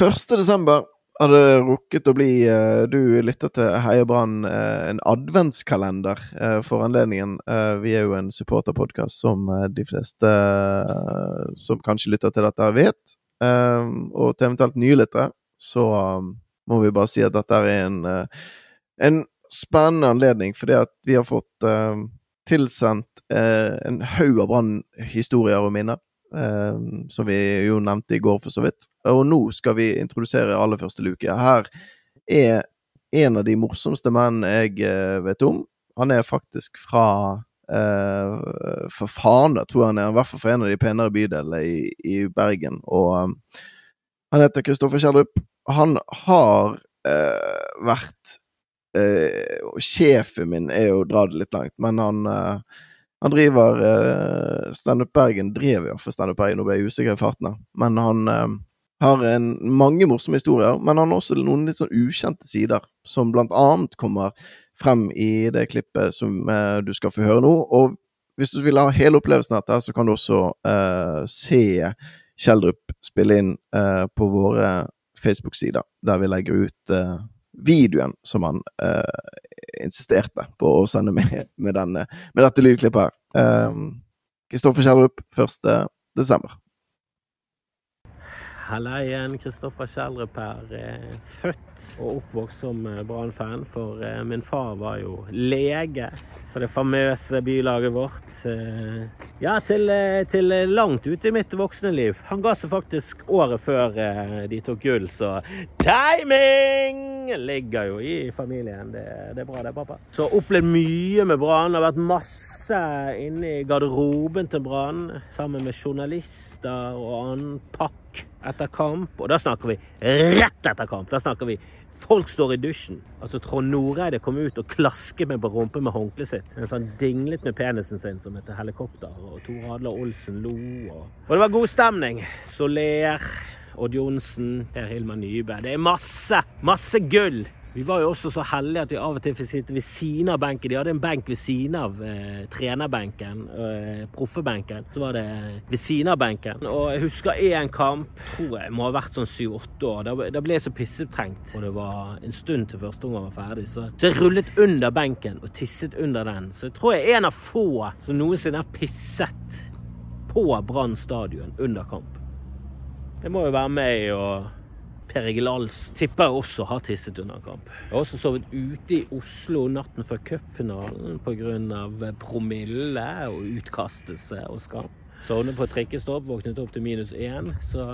1. desember har det rukket å bli eh, Du lytter til Heia Brann, eh, en adventskalender eh, for anledningen. Vi er jo en supporterpodkast som de fleste som kanskje lytter til dette, vet. Og til eventuelt nye lyttere, så må vi bare si at dette er en, en spennende anledning, fordi at vi har fått tilsendt en haug av Brann-historier og minner. Eh, som vi jo nevnte i går, for så vidt. Og nå skal vi introdusere aller første luke. Her er en av de morsomste mennene jeg eh, vet om. Han er faktisk fra eh, For da tror jeg han er. I hvert fall fra en av de penere bydelene i, i Bergen. Og um, han heter Kristoffer Kjellrup. Han har eh, vært og Sjefen min er jo dratt litt langt, men han eh, han driver uh, Standup Bergen drev jo for Standup Bergen, nå ble usikker i farten, men han eh, har en, mange morsomme historier. Men han har også noen litt sånn ukjente sider, som blant annet kommer frem i det klippet som eh, du skal få høre nå. Og hvis du vil ha hele opplevelsen av dette, så kan du også eh, se Kjeldrup spille inn eh, på våre Facebook-sider, der vi legger ut eh, videoen som han eh, insisterte på å sende med, med, denne, med dette lydklippet her. Kristoffer Kjellrup, 1. desember. Halla igjen, Kristoffer Kjellrup her. Eh, Født og oppvokst som eh, Brann-fan, for eh, min far var jo lege for det famøse bylaget vårt. Ja, til, eh, til langt ute i mitt voksne liv. Han ga seg faktisk året før eh, de tok gull, så timing ligger jo i familien. Det, det er bra, det, pappa. Så opplevd mye med Brann. Har vært masse inne i garderoben til Brann sammen med journalister og annen pakk etter kamp. Og da snakker vi rett etter kamp. Da snakker vi Folk står i dusjen. Altså Trond Noreide kom ut og klasket meg på rumpen med håndkleet sitt. En sånn dinglet med penisen sin som et helikopter. Og Tor Adler Olsen lo. Og, og det var god stemning. Soler, Odd Johnsen, Per Hilmar Nybø. Det er masse, masse gull. Vi var jo også så heldige at vi av og til fikk sitte ved siden av benken. De hadde en benk ved siden av eh, trenerbenken, eh, proffebenken. Så var det ved siden av benken. Og jeg husker én kamp, tror jeg må ha vært sånn syv-åtte år. Da, da ble jeg så pissetrengt, og det var en stund til første omgang var ferdig. Så, så jeg rullet under benken og tisset under den. Så jeg tror jeg er en av få som noensinne har pisset på Brann stadion under kamp. Det må jo være meg og Per Egil Als tipper jeg også har tisset under kamp. Jeg har også sovet ute i Oslo natten før cupfinalen pga. promille og utkastelse og skam. Sovnet på trikkestopp, våknet opp til minus én. Så,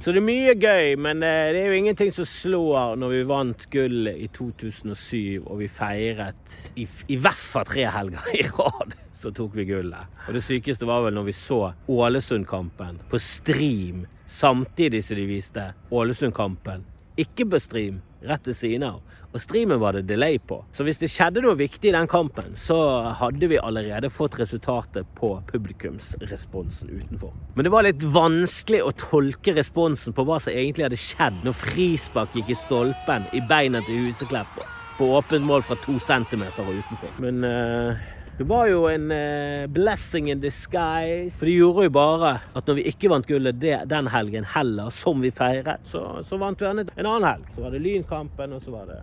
så, det er mye gøy, men eh, det er jo ingenting som slår når vi vant gullet i 2007 og vi feiret i, i hvert fall tre helger i rad. Så tok vi gullet. Og det sykeste var vel når vi så Ålesund-kampen på stream samtidig som de viste Ålesund-kampen. Ikke på stream, rett ved siden av. Og streamen var det delay på. Så hvis det skjedde noe viktig i den kampen, så hadde vi allerede fått resultatet på publikumsresponsen utenfor. Men det var litt vanskelig å tolke responsen på hva som egentlig hadde skjedd når frispark gikk i stolpen i beina til Huseklepp på åpent mål fra to centimeter og utenfor. Men uh, det var jo en uh, blessing in disguise. For det gjorde jo bare at når vi ikke vant gullet det, den helgen heller, som vi feiret, så, så vant vi en, en annen helg. Så var det Lynkampen, og så var det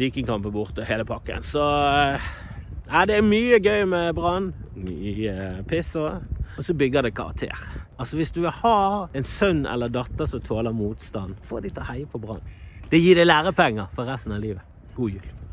Vikingkampen borte, hele pakken. Så ja, det er mye gøy med Brann. Mye piss òg. Og så bygger det karakter. Altså Hvis du vil ha en sønn eller datter som tåler motstand, få de til å heie på Brann. Det gir deg lærepenger for resten av livet. God jul.